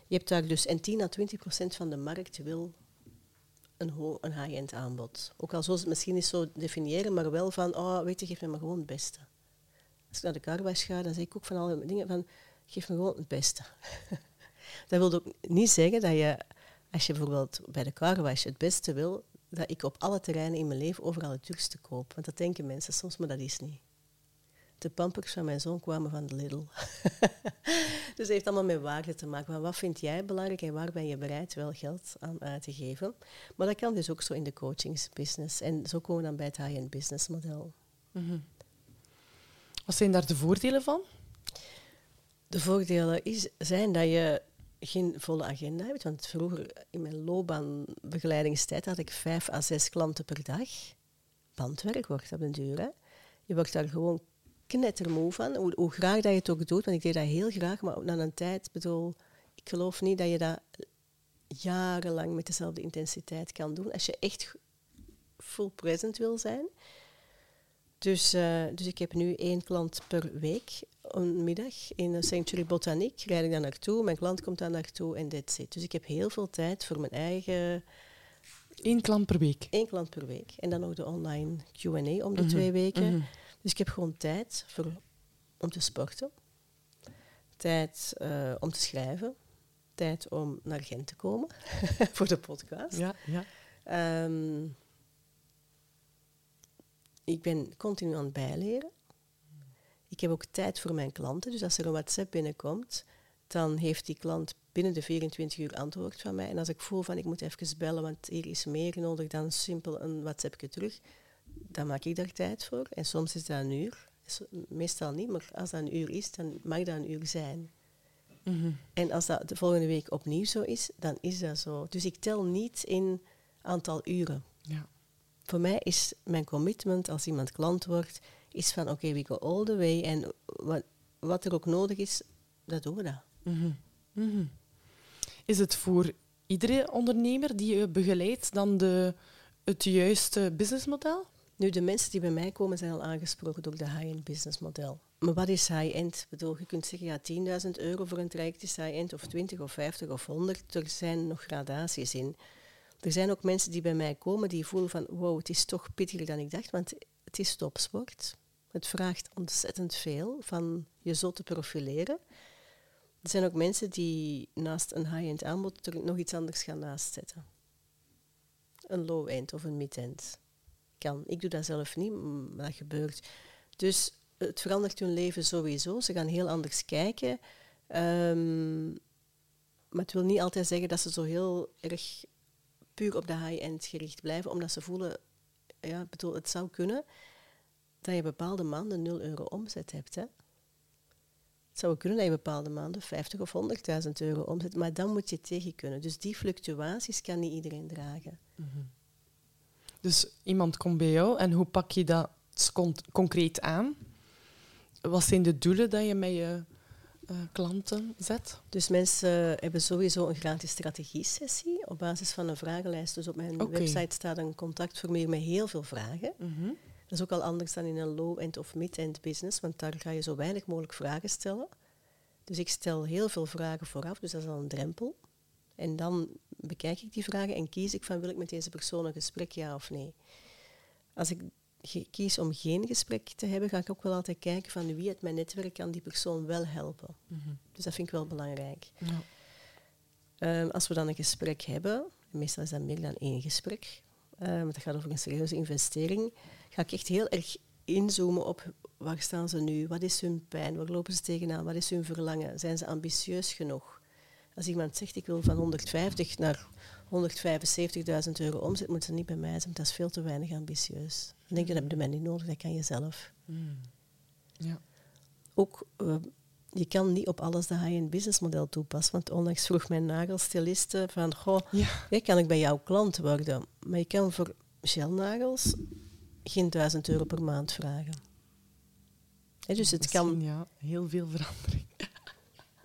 Je hebt daar dus, en 10 à 20 procent van de markt wil een, een high-end aanbod. Ook al zoals het misschien niet zo definiëren, maar wel van, oh, weet je, geef me maar gewoon het beste. Als ik naar de carwash ga, dan zeg ik ook van alle dingen van, geef me gewoon het beste. dat wil ook niet zeggen dat je, als je bijvoorbeeld bij de carwash het beste wil, dat ik op alle terreinen in mijn leven overal het duurste koop. Want dat denken mensen soms, maar dat is niet. De pampers van mijn zoon kwamen van de Lidl. dus het heeft allemaal met waarde te maken. Maar wat vind jij belangrijk en waar ben je bereid wel geld aan uit te geven? Maar dat kan dus ook zo in de coachingsbusiness. En zo komen we dan bij het high-end business model. Mhm. Wat zijn daar de voordelen van? De voordelen is, zijn dat je geen volle agenda hebt. Want vroeger in mijn loopbaanbegeleidingstijd had ik vijf à zes klanten per dag. Bandwerk wordt op den duur. Je wordt daar gewoon knettermoe van. Hoe, hoe, graag dat je het ook doet, want ik deed dat heel graag, maar na een tijd, bedoel, ik geloof niet dat je dat jarenlang met dezelfde intensiteit kan doen. Als je echt full present wil zijn. Dus, uh, dus ik heb nu één klant per week, een middag, in Sanctuary Botaniek. Rijd ik daar naartoe, mijn klant komt daar naartoe en that's it. Dus ik heb heel veel tijd voor mijn eigen... Eén klant per week? Eén klant per week. En dan nog de online Q&A om de mhm. twee weken. Mhm. Dus ik heb gewoon tijd voor, om te sporten, tijd uh, om te schrijven, tijd om naar Gent te komen voor de podcast. Ja, ja. Um, ik ben continu aan het bijleren. Ik heb ook tijd voor mijn klanten. Dus als er een WhatsApp binnenkomt, dan heeft die klant binnen de 24 uur antwoord van mij. En als ik voel van ik moet even bellen, want hier is meer nodig dan simpel een WhatsAppje terug, dan maak ik daar tijd voor. En soms is dat een uur. Meestal niet, maar als dat een uur is, dan mag dat een uur zijn. Mhm. En als dat de volgende week opnieuw zo is, dan is dat zo. Dus ik tel niet in aantal uren. Ja. Voor mij is mijn commitment als iemand klant wordt, is van oké, we go all the way. En wat, wat er ook nodig is, dat doen we dat. Mhm. Mhm. Is het voor iedere ondernemer die je begeleidt dan de, het juiste businessmodel? Nu, de mensen die bij mij komen zijn al aangesproken door de high-end business model. Maar wat is high-end? Bedoel, je kunt zeggen, ja, 10.000 euro voor een traject is high-end, of 20 of 50 of 100. Er zijn nog gradaties in. Er zijn ook mensen die bij mij komen die voelen van, wow, het is toch pittiger dan ik dacht, want het is topsport. Het vraagt ontzettend veel van je zo te profileren. Er zijn ook mensen die naast een high-end aanbod er nog iets anders gaan naastzetten. Een low-end of een mid-end kan. Ik doe dat zelf niet, maar dat gebeurt. Dus het verandert hun leven sowieso. Ze gaan heel anders kijken. Um, maar het wil niet altijd zeggen dat ze zo heel erg puur op de high-end gericht blijven, omdat ze voelen, ja, bedoel, het zou kunnen dat je bepaalde maanden 0 euro omzet hebt. Hè? Het zou kunnen dat je bepaalde maanden 50 of 100.000 euro omzet, maar dan moet je tegen kunnen. Dus die fluctuaties kan niet iedereen dragen. Mm dus iemand komt bij jou en hoe pak je dat concreet aan? Wat zijn de doelen dat je met je uh, klanten zet? Dus mensen hebben sowieso een gratis strategie-sessie op basis van een vragenlijst. Dus op mijn website staat een contactformulier met heel veel vragen. Mhm. Dat is ook al anders dan in een low-end of mid-end business, want daar ga je zo weinig mogelijk vragen stellen. Dus ik stel heel veel vragen vooraf, dus dat is al een drempel. En dan bekijk ik die vragen en kies ik van wil ik met deze persoon een gesprek, ja of nee. Als ik kies om geen gesprek te hebben, ga ik ook wel altijd kijken van wie uit mijn netwerk kan die persoon wel helpen. Mhm. Dus dat vind ik wel belangrijk. Ja. Ehm, als we dan een gesprek hebben, meestal is dat meer dan één gesprek, um, dat gaat over een serieuze investering, ga ik echt heel erg inzoomen op waar staan ze nu, wat is hun pijn, waar lopen ze tegenaan, wat is hun verlangen, zijn ze ambitieus genoeg? Als iemand zegt ik wil van 150 naar 175.000 euro omzet, moet ze niet bij mij zijn. Dat is veel te weinig ambitieus. Dan denk je, dat heb je mij niet nodig, dat kan je zelf. Hmm. Ja. Ook, uh, je kan niet op alles de high-end business model toepassen. Want onlangs vroeg mijn nagelstiliste van, goh, ja. kan ik bij jouw klant worden? Maar je kan voor gelnagels geen 1000 euro per maand vragen. Dus het Misschien, kan... Ja, heel veel verandering.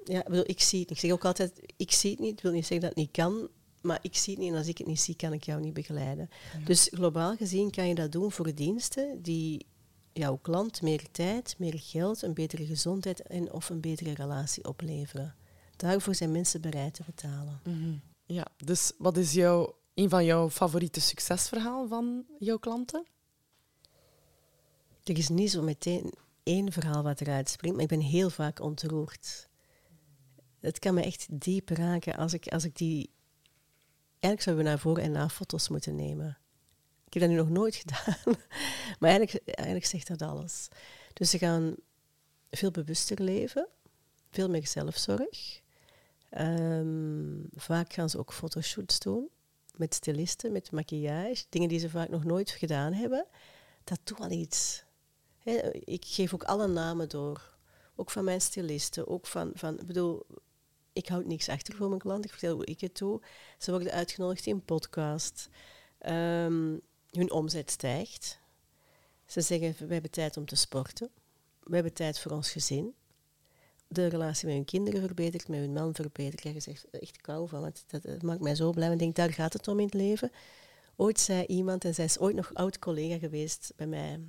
Ja, ik, bedoel, ik zie het niet. Ik zeg ook altijd, ik zie het niet. Ik wil niet zeggen dat het niet kan, maar ik zie het niet. En als ik het niet zie, kan ik jou niet begeleiden. Ja. Dus globaal gezien kan je dat doen voor diensten die jouw klant meer tijd, meer geld, een betere gezondheid en of een betere relatie opleveren. Daarvoor zijn mensen bereid te betalen. Mhm. Ja, dus wat is jouw, een van jouw favoriete succesverhalen van jouw klanten? Er is niet zo meteen één verhaal wat eruit springt, maar ik ben heel vaak ontroerd. Het kan me echt diep raken als ik, als ik die... Eigenlijk zouden we naar voor en na foto's moeten nemen. Ik heb dat nu nog nooit gedaan, maar eigenlijk, eigenlijk zegt dat alles. Dus ze gaan veel bewuster leven, veel meer zelfzorg. Ehm, vaak gaan ze ook fotoshoots doen met stylisten, met maquillage, dingen die ze vaak nog nooit gedaan hebben. Dat doet al iets. Ik geef ook alle namen door. Ook van mijn stylisten. Ook van, van, ik bedoel, ik houd niks achter voor mijn klant. Ik vertel hoe ik het doe. Ze worden uitgenodigd in podcast. Ehm, hun omzet stijgt. Ze zeggen, we hebben tijd om te sporten. We hebben tijd voor ons gezin. De relatie met hun kinderen verbetert, met hun man verbetert. Ja, je zegt echt kou van het. Dat, dat maakt mij zo blij. Ik denk, daar gaat het om in het leven. Ooit zei iemand, en zij is ooit nog oud-collega geweest bij mij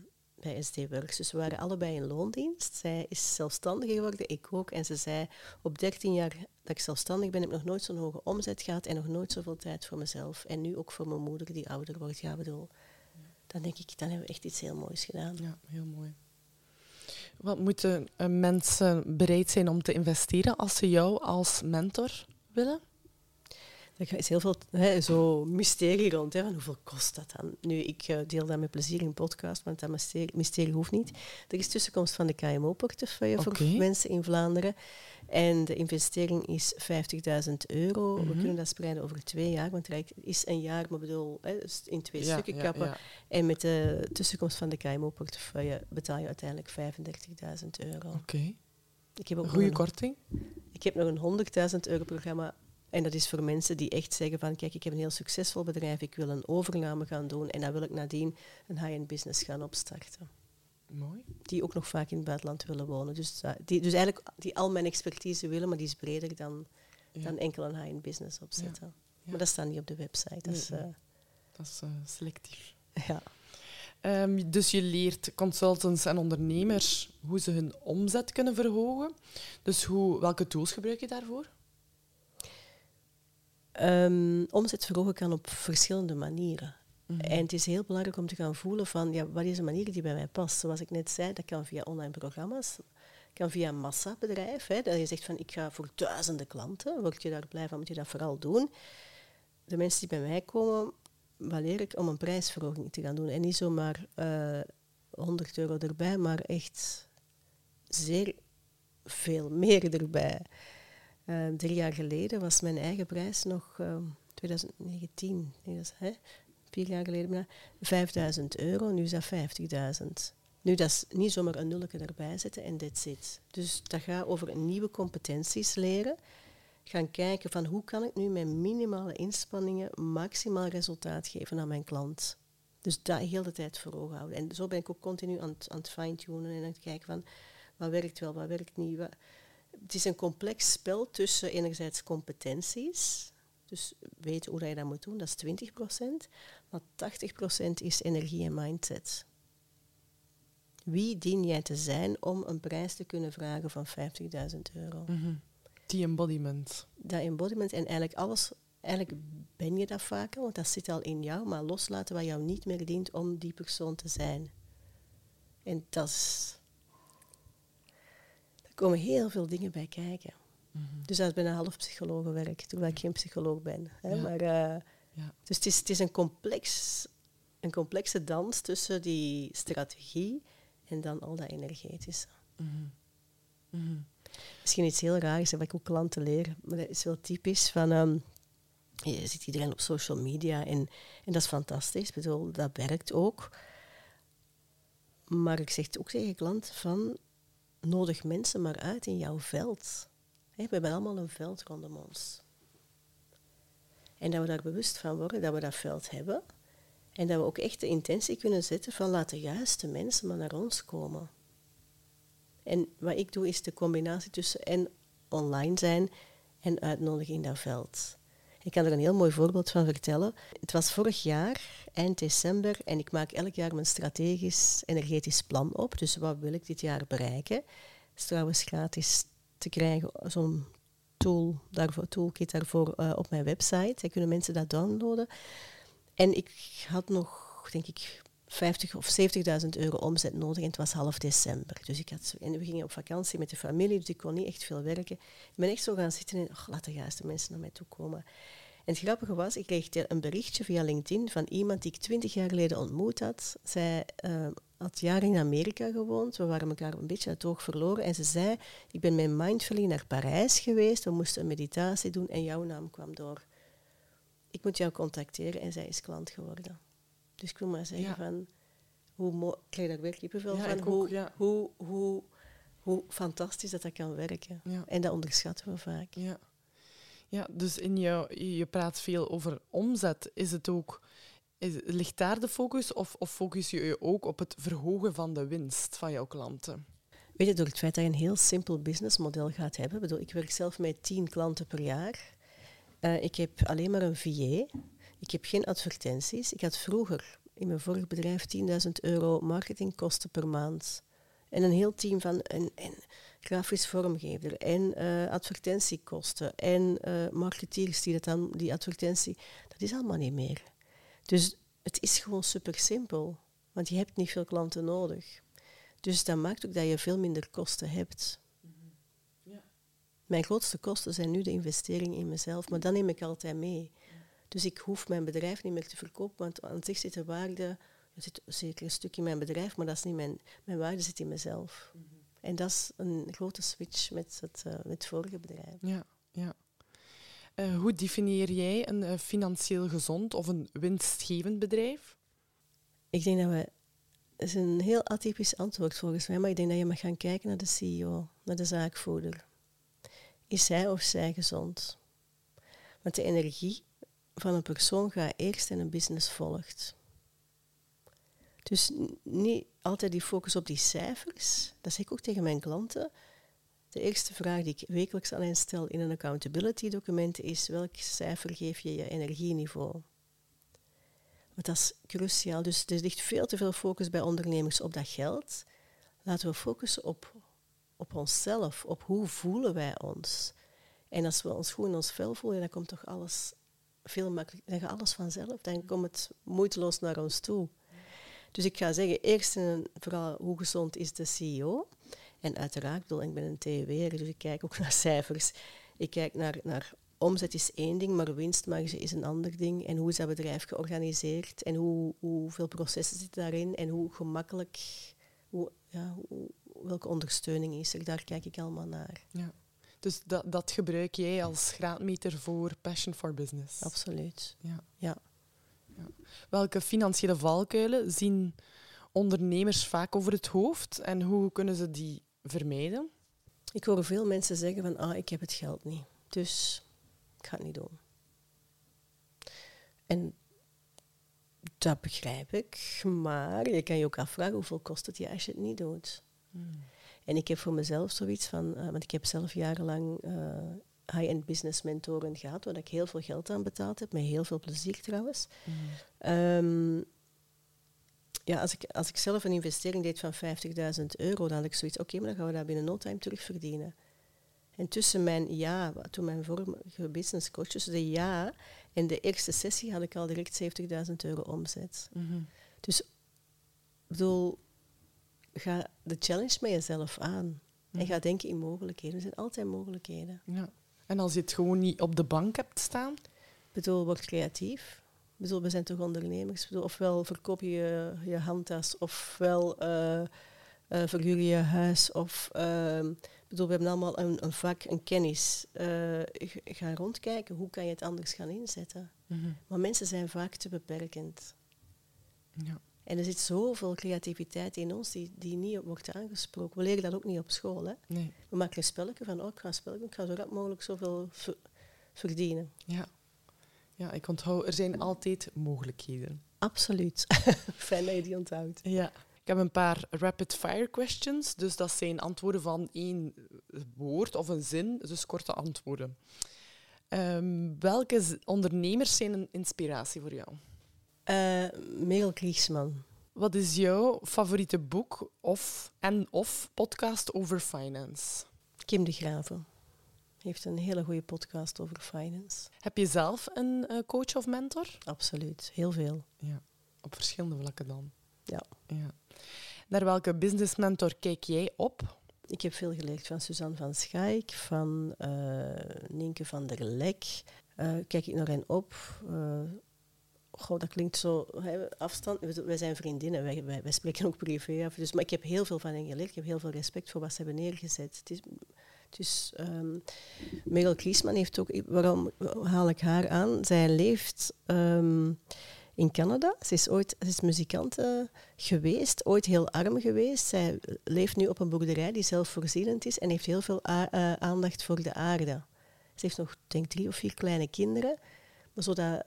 bij SD Works. Dus we waren allebei in loondienst. Zij is zelfstandig geworden, ik ook. En ze zei, op 13 jaar dat ik zelfstandig ben, heb ik nog nooit zo'n hoge omzet gehad en nog nooit zoveel tijd voor mezelf. En nu ook voor mijn moeder, die ouder wordt. Ja, bedoel, dan denk ik, dan hebben we echt iets heel moois gedaan. Ja, heel mooi. Wat moeten eh, mensen bereid zijn om te investeren als ze jou als mentor willen? Er is heel veel hè, zo mysterie rond. Hè, van hoeveel kost dat dan? Nu, ik eh, deel dat met plezier in podcast, want dat mysterie, mysterie hoeft niet. Er is tussenkomst van de KMO-portefeuille voor mensen in Vlaanderen. En de investering is 50.000 euro. We Mhm. kunnen dat spreiden over twee jaar, want het is een jaar, maar bedoel, hè, dus in twee Ja, stukken kappen. ja. En met de tussenkomst van de KMO-portefeuille betaal je uiteindelijk 35.000 euro. Oké. Ik heb ook Een nog goede een- korting? ik heb nog een 100.000 euro programma. En dat is voor mensen die echt zeggen van kijk, ik heb een heel succesvol bedrijf, ik wil een overname gaan doen en dan wil ik nadien een high-end business gaan opstarten. Mooi. Die ook nog vaak in het buitenland willen wonen. Dus, dat- die, dus eigenlijk die al mijn expertise willen, maar die is breder dan, Ja. dan enkel een high-end business opzetten. Maar dat staat niet op de website. Dat is, Nee, eh. Dat is eh, selectief. ja. Ehm, dus je leert consultants en ondernemers hoe ze hun omzet kunnen verhogen. Dus hoe, welke tools gebruik je daarvoor? Ehm, omzet verhogen kan op verschillende manieren. Mhm. En het is heel belangrijk om te gaan voelen van ja, wat is een manier die bij mij past. Zoals ik net zei, dat kan via online programma's, kan via een massabedrijf. Hè, dat je zegt van ik ga voor duizenden klanten, word je daar blij van, moet je dat vooral doen. De mensen die bij mij komen, leer ik om een prijsverhoging te gaan doen. En niet zomaar eh 100 euro erbij, maar echt zeer veel meer erbij. Eh, drie jaar geleden was mijn eigen prijs nog eh, 2019, nee, dat is, hè, vier jaar geleden bijna, 5000 euro. Nu is dat 50.000. Nu, dat is niet zomaar een nulletje erbij zetten en that's it. Dus dat gaat over nieuwe competenties leren. Gaan kijken van hoe kan ik nu met minimale inspanningen maximaal resultaat geven aan mijn klant. Dus dat heel de tijd voor ogen houden. En zo ben ik ook continu aan het, aan het fine-tunen en aan het kijken van wat werkt wel, wat werkt niet. Wat. Het is een complex spel tussen enerzijds competenties, dus weten hoe dat je dat moet doen, dat is 20%, maar 80% is energie en mindset. Wie dien jij te zijn om een prijs te kunnen vragen van 50.000 euro? Mhm. Die embodiment. Dat embodiment en eigenlijk alles, eigenlijk ben je dat vaker, want dat zit al in jou, maar loslaten wat jou niet meer dient om die persoon te zijn. En dat is... Er komen heel veel dingen bij kijken. Mhm. Dus dat is bijna half psychologenwerk, terwijl ik geen psycholoog ben. Hè. Ja. Maar, eh, Ja. dus het is, het is een, complex, een complexe dans tussen die strategie en dan al dat energetische. Mhm. Mhm. Misschien iets heel raars, wat ik ook klanten leer, maar dat is wel typisch van... ehm, je ziet iedereen op social media en, en dat is fantastisch. Ik bedoel, dat werkt ook. Maar ik zeg het ook tegen klanten van... Nodig mensen maar uit in jouw veld. We hebben allemaal een veld rondom ons. En dat we daar bewust van worden, dat we dat veld hebben. En dat we ook echt de intentie kunnen zetten van laat de juiste mensen maar naar ons komen. En wat ik doe is de combinatie tussen en online zijn en uitnodigen in dat veld. Ik kan er een heel mooi voorbeeld van vertellen. Het was vorig jaar, eind december, en ik maak elk jaar mijn strategisch energetisch plan op. Dus wat wil ik dit jaar bereiken? Het is trouwens gratis te krijgen, zo'n tool daarvoor, toolkit daarvoor uh, op mijn website. Dan kunnen mensen dat downloaden. En ik had nog, denk ik, 50 of 70.000 euro omzet nodig en het was half december. Dus ik had, en we gingen op vakantie met de familie, dus ik kon niet echt veel werken. Ik ben echt zo gaan zitten en oh, laat de juiste mensen naar mij toe komen. En het grappige was, ik kreeg een berichtje via LinkedIn van iemand die ik twintig jaar geleden ontmoet had. Zij uh, had jaren in Amerika gewoond. We waren elkaar een beetje uit het oog verloren. En ze zei, ik ben met Mindfully naar Parijs geweest. We moesten een meditatie doen en jouw naam kwam door. Ik moet jou contacteren en zij is klant geworden. Dus ik wil maar zeggen van, hoe ik krijg daar weer kippenvel van, hoe, hoe, hoe, hoe fantastisch dat dat kan werken. En dat onderschatten we vaak. Ja. Ja, dus in jou, je praat veel over omzet. Is het ook, is, ligt daar de focus of, of focus je je ook op het verhogen van de winst van jouw klanten? Weet je, door het feit dat je een heel simpel businessmodel gaat hebben. Bedoel, ik werk zelf met tien klanten per jaar. Uh, ik heb alleen maar een VA. Ik heb geen advertenties. Ik had vroeger in mijn vorig bedrijf 10.000 euro marketingkosten per maand. En een heel team van een, grafisch vormgever en uh, advertentiekosten en uh, marketeers die, dat dan, die advertentie, dat is allemaal niet meer. Dus het is gewoon super simpel, want je hebt niet veel klanten nodig. Dus dat maakt ook dat je veel minder kosten hebt. Ja. Mijn grootste kosten zijn nu de investering in mezelf, maar dat neem ik altijd mee. Dus ik hoef mijn bedrijf niet meer te verkopen, want aan zich zit de waarde, er zit zeker een stuk in mijn bedrijf, maar dat is niet mijn, mijn waarde zit in mezelf. Mhm. En dat is een grote switch met het, uh, met het vorige bedrijf. Ja, ja. Uh, hoe definieer jij een uh, financieel gezond of een winstgevend bedrijf? Ik denk dat we. Het is een heel atypisch antwoord volgens mij, maar ik denk dat je mag gaan kijken naar de CEO, naar de zaakvoerder. Is hij of zij gezond? Want de energie van een persoon gaat eerst en een business volgt. Dus niet altijd die focus op die cijfers. Dat zeg ik ook tegen mijn klanten. De eerste vraag die ik wekelijks alleen stel in een accountability document is welk cijfer geef je je energieniveau? Want dat is cruciaal. Dus er ligt veel te veel focus bij ondernemers op dat geld. Laten we focussen op, op onszelf, op hoe voelen wij ons. En als we ons goed in ons vel voelen, dan komt toch alles veel makkelijker. Dan alles vanzelf. Dan komt het moeiteloos naar ons toe. Dus ik ga zeggen, eerst en vooral hoe gezond is de CEO. En uiteraard, ik ben een TW'er, dus ik kijk ook naar cijfers. Ik kijk naar, naar omzet is één ding, maar winstmarge is een ander ding. En hoe is dat bedrijf georganiseerd? En hoe, hoeveel processen zitten daarin? En hoe gemakkelijk, hoe, ja, welke ondersteuning is er? Daar kijk ik allemaal naar. Ja. Dus dat, dat gebruik jij als graadmeter voor Passion for Business? Absoluut. Ja. ja. Welke financiële valkuilen zien ondernemers vaak over het hoofd en hoe kunnen ze die vermijden? Ik hoor veel mensen zeggen van ah, ik heb het geld niet, dus ik ga het niet doen. En dat begrijp ik, maar je kan je ook afvragen hoeveel kost het je als je het niet doet. Hmm. En ik heb voor mezelf zoiets van, uh, want ik heb zelf jarenlang uh, high-end business mentoren gehad, waar ik heel veel geld aan betaald heb, met heel veel plezier trouwens. Mm. Ehm, ja, als ik, als ik zelf een investering deed van 50.000 euro, dan had ik zoiets, oké, maar dan gaan we dat binnen no time terugverdienen. En tussen mijn ja, toen mijn vorige business coach, tussen de ja en de eerste sessie had ik al direct 70.000 euro omzet. Mm Dus, ik bedoel, ga de challenge met jezelf aan. En ga denken in mogelijkheden. Er zijn altijd mogelijkheden. Ja. En als je het gewoon niet op de bank hebt staan? Ik bedoel, word creatief. Ik bedoel, we zijn toch ondernemers. Ik bedoel, ofwel verkoop je je handtas, ofwel uh, uh, verhuur je je huis. Of, uh, bedoel, we hebben allemaal een, een vak, een kennis. Uh, ga rondkijken, hoe kan je het anders gaan inzetten? Mhm. Maar mensen zijn vaak te beperkend. Ja. En er zit zoveel creativiteit in ons die, die niet wordt aangesproken. We leren dat ook niet op school. Hè? Nee. We maken een spelletje van, oh, ik ga een spelletje, ik ga zo rap mogelijk zoveel verdienen. Ja. ja, ik onthoud, er zijn altijd mogelijkheden. Absoluut. Fijn dat je die onthoudt. Ja. Ik heb een paar rapid fire questions. Dus dat zijn antwoorden van één woord of een zin, dus korte antwoorden. Um, welke ondernemers zijn een inspiratie voor jou? Uh, Merel Kriegsman. Wat is jouw favoriete boek of, en of podcast over finance? Kim de Graven heeft een hele goede podcast over finance. Heb je zelf een uh, coach of mentor? Absoluut, heel veel. Ja, op verschillende vlakken dan. Ja. ja. Naar welke business mentor kijk jij op? Ik heb veel geleerd van Suzanne van Schaik, van uh, Nienke van der Lek. Uh, kijk ik naar hen op. Goh, dat klinkt zo hè, afstand. Wij zijn vriendinnen, wij, wij, spreken ook privé af. Dus, maar ik heb heel veel van hen geleerd. Ik heb heel veel respect voor wat ze hebben neergezet. Het is, dus um, Merel Kriesman heeft ook... Waarom haal ik haar aan? Zij leeft... Um, in Canada. Ze is ooit ze is muzikant geweest, ooit heel arm geweest. Zij leeft nu op een boerderij die zelfvoorzienend is en heeft heel veel uh, aandacht voor de aarde. Ze heeft nog, denk drie of vier kleine kinderen. Maar zo dat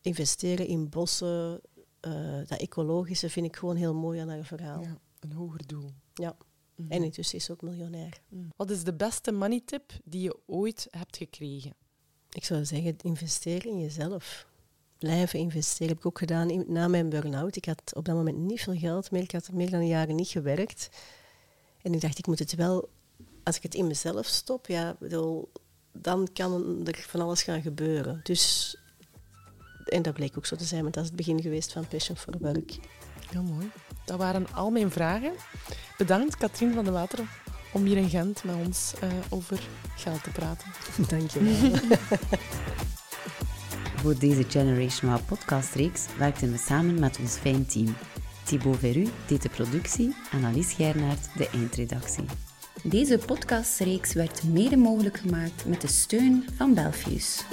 investeren in bossen, uh, dat ecologische, vind ik gewoon heel mooi aan haar verhaal. Ja, een hoger doel. Ja. Mm -hmm. En intussen is ze ook miljonair. Mm. Wat is de beste money tip die je ooit hebt gekregen? Ik zou zeggen, investeren in jezelf blijven investeren. heb ik ook gedaan na mijn burn-out. Ik had op dat moment niet veel geld meer. Ik had meer dan een jaar niet gewerkt. En ik dacht, ik moet het wel... Als ik het in mezelf stop, ja, bedoel, dan kan er van alles gaan gebeuren. Dus... En dat bleek ook zo te zijn, want dat is het begin geweest van Passion for Work. Heel mooi. Dat waren al mijn vragen. Bedankt, Katrien van de Water, om hier in Gent met ons uh, over geld te praten. Dank je wel. Voor deze Generation Wow podcastreeks werkten we samen met ons fijn team. Thibaut Veru deed de productie en Alice Gernaert de eindredactie. Deze podcastreeks werd mede mogelijk gemaakt met de steun van Belfius.